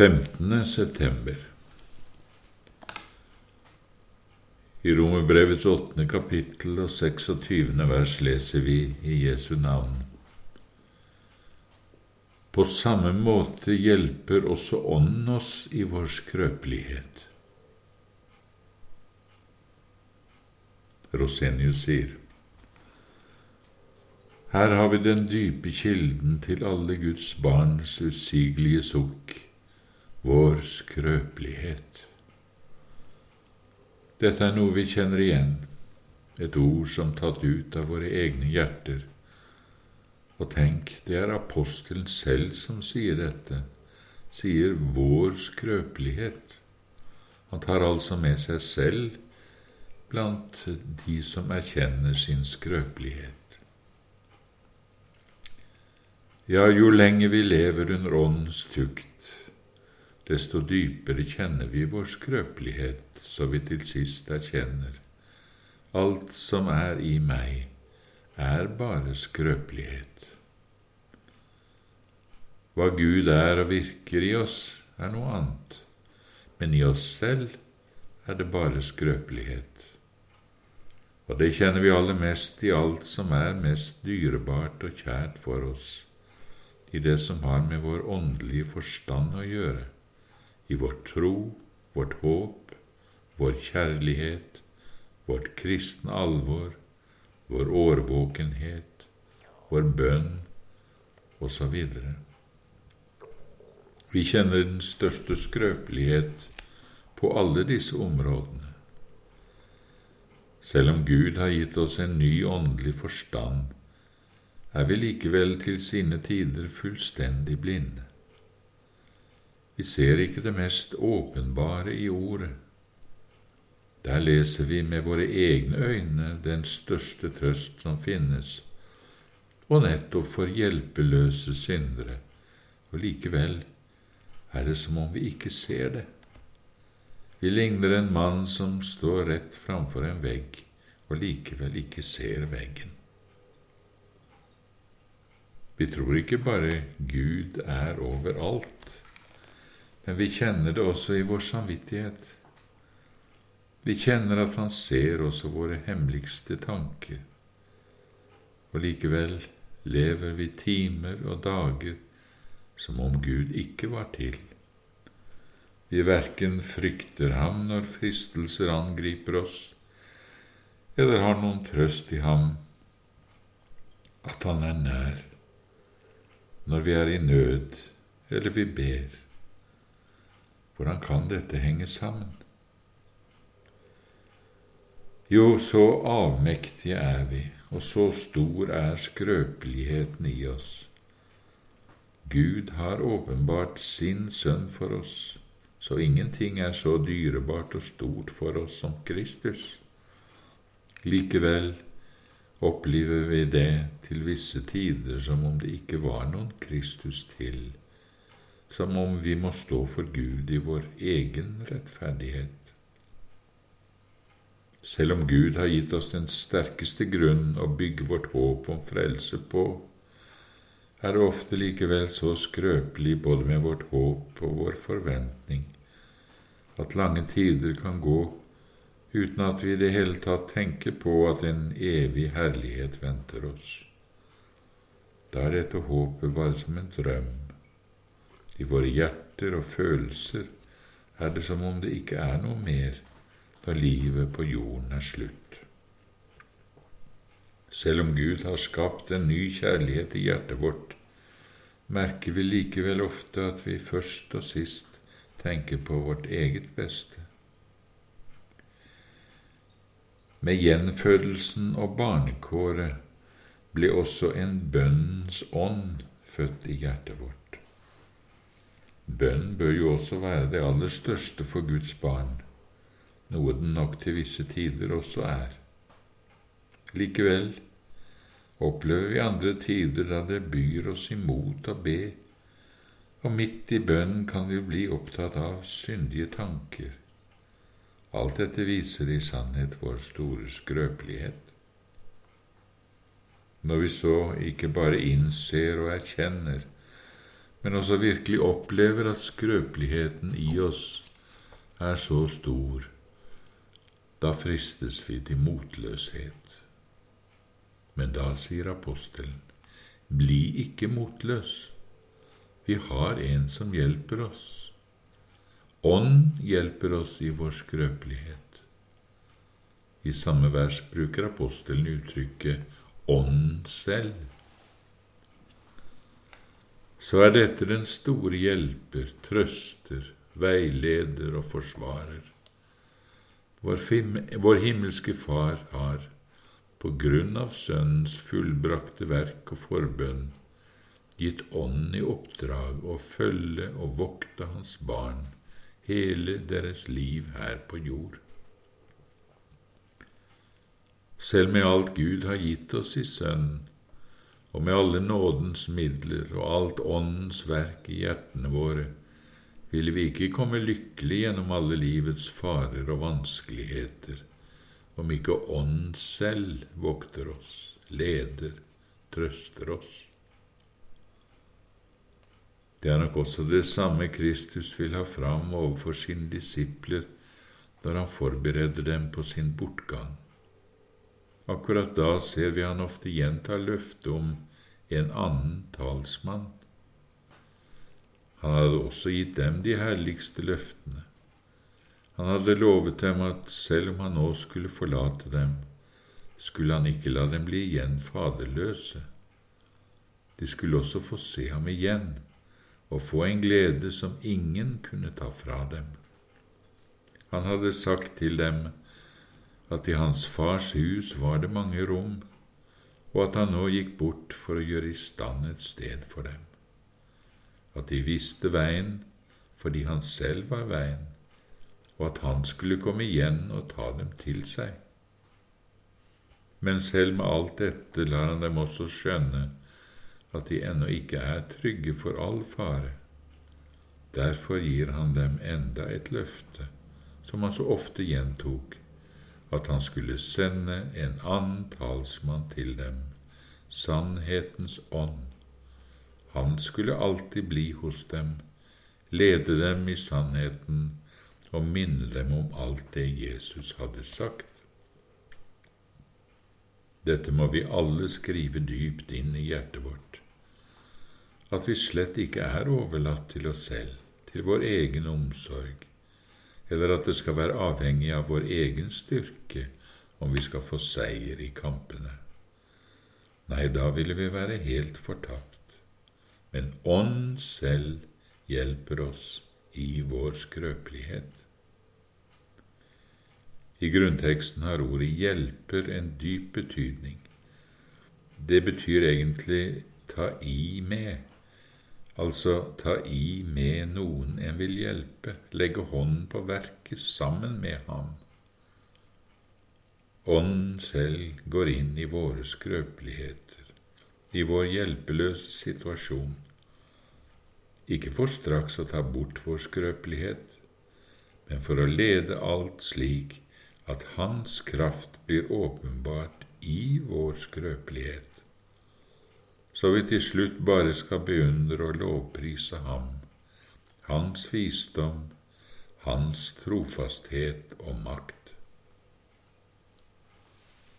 15. september I Romerbrevets åttende kapittel og 26. vers leser vi i Jesu navn. På samme måte hjelper også Ånden oss i vår skrøpelighet. Rosenius sier, Her har vi den dype kilden til alle Guds barns usigelige sukk vår skrøpelighet. Dette er noe vi kjenner igjen, et ord som tatt ut av våre egne hjerter. Og tenk, det er apostelen selv som sier dette, sier vår skrøpelighet. Han tar altså med seg selv blant de som erkjenner sin skrøpelighet. Ja, jo lenger vi lever under Åndens tukt, desto dypere kjenner vi vår skrøpelighet, så vi til sist erkjenner alt som er i meg, er bare skrøpelighet. Hva Gud er og virker i oss, er noe annet, men i oss selv er det bare skrøpelighet. Og det kjenner vi aller mest i alt som er mest dyrebart og kjært for oss, i det som har med vår åndelige forstand å gjøre i vår tro, vårt håp, vår kjærlighet, vårt kristne alvor, vår årvåkenhet, vår bønn osv. Vi kjenner den største skrøpelighet på alle disse områdene. Selv om Gud har gitt oss en ny åndelig forstand, er vi likevel til sine tider fullstendig blinde. Vi ser ikke det mest åpenbare i Ordet. Der leser vi med våre egne øyne den største trøst som finnes, og nettopp for hjelpeløse syndere, og likevel er det som om vi ikke ser det. Vi ligner en mann som står rett framfor en vegg og likevel ikke ser veggen. Vi tror ikke bare Gud er overalt men vi kjenner det også i vår samvittighet. Vi kjenner at Han ser også våre hemmeligste tanker, og likevel lever vi timer og dager som om Gud ikke var til. Vi verken frykter ham når fristelser angriper oss, eller har noen trøst i ham at han er nær når vi er i nød eller vi ber. Hvordan kan dette henge sammen? Jo, så avmektige er vi, og så stor er skrøpeligheten i oss. Gud har åpenbart sin sønn for oss, så ingenting er så dyrebart og stort for oss som Kristus. Likevel opplever vi det til visse tider som om det ikke var noen Kristus til som om vi må stå for Gud i vår egen rettferdighet. Selv om Gud har gitt oss den sterkeste grunn å bygge vårt håp om frelse på, er det ofte likevel så skrøpelig både med vårt håp og vår forventning at lange tider kan gå uten at vi i det hele tatt tenker på at en evig herlighet venter oss. Da er dette håpet bare som en drøm i våre hjerter og følelser er det som om det ikke er noe mer da livet på jorden er slutt. Selv om Gud har skapt en ny kjærlighet i hjertet vårt, merker vi likevel ofte at vi først og sist tenker på vårt eget beste. Med gjenfødelsen og barnekåret ble også en bønnens ånd født i hjertet vårt. Bønn bør jo også være det aller største for Guds barn, noe den nok til visse tider også er. Likevel opplever vi andre tider da det byr oss imot å be, og midt i bønnen kan vi bli opptatt av syndige tanker. Alt dette viser i sannhet vår store skrøpelighet. Når vi så ikke bare innser og erkjenner men også virkelig opplever at skrøpeligheten i oss er så stor, da fristes vi til motløshet. Men da sier apostelen, bli ikke motløs. Vi har en som hjelper oss. Ånd hjelper oss i vår skrøpelighet. I samme vers bruker apostelen uttrykket Ånd selv så er dette den store hjelper, trøster, veileder og forsvarer. Vår, himmelske Far har, på grunn av Sønnens fullbrakte verk og forbønn, gitt Ånden i oppdrag å følge og vokte Hans barn hele deres liv her på jord. Selv med alt Gud har gitt oss i Sønnen, og med alle nådens midler og alt Åndens verk i hjertene våre, ville vi ikke komme lykkelig gjennom alle livets farer og vanskeligheter om ikke Ånden selv vokter oss, leder, trøster oss. Det er nok også det samme Kristus vil ha fram overfor sine disipler når han forbereder dem på sin bortgang. Akkurat da ser vi han ofte gjenta løftet om en annen talsmann. Han hadde også gitt dem de herligste løftene. Han hadde lovet dem at selv om han nå skulle forlate dem, skulle han ikke la dem bli igjen faderløse. De skulle også få se ham igjen og få en glede som ingen kunne ta fra dem. Han hadde sagt til dem at i hans fars hus var det mange rom, og at han nå gikk bort for å gjøre i stand et sted for dem. At de visste veien fordi han selv var veien, og at han skulle komme igjen og ta dem til seg. Men selv med alt dette lar han dem også skjønne at de ennå ikke er trygge for all fare. Derfor gir han dem enda et løfte, som han så ofte gjentok, at han skulle sende en annen talsmann til dem, sannhetens ånd. Han skulle alltid bli hos dem, lede dem i sannheten og minne dem om alt det Jesus hadde sagt. Dette må vi alle skrive dypt inn i hjertet vårt, at vi slett ikke er overlatt til oss selv, til vår egen omsorg, eller at det skal være avhengig av vår egen styrke om vi skal få seier i kampene. Nei, da ville vi være helt fortapt. Men Ånd selv hjelper oss i vår skrøpelighet. I grunnteksten har ordet 'hjelper' en dyp betydning. Det betyr egentlig 'ta i med', altså ta i med noen en vil hjelpe, legge hånden på verket sammen med ham. Ånden selv går inn i våre skrøpeligheter, i vår hjelpeløse situasjon, ikke for straks å ta bort vår skrøpelighet, men for å lede alt slik at Hans kraft blir åpenbart i vår skrøpelighet så vi til slutt bare skal beundre og lovprise ham, hans visdom, hans trofasthet og makt.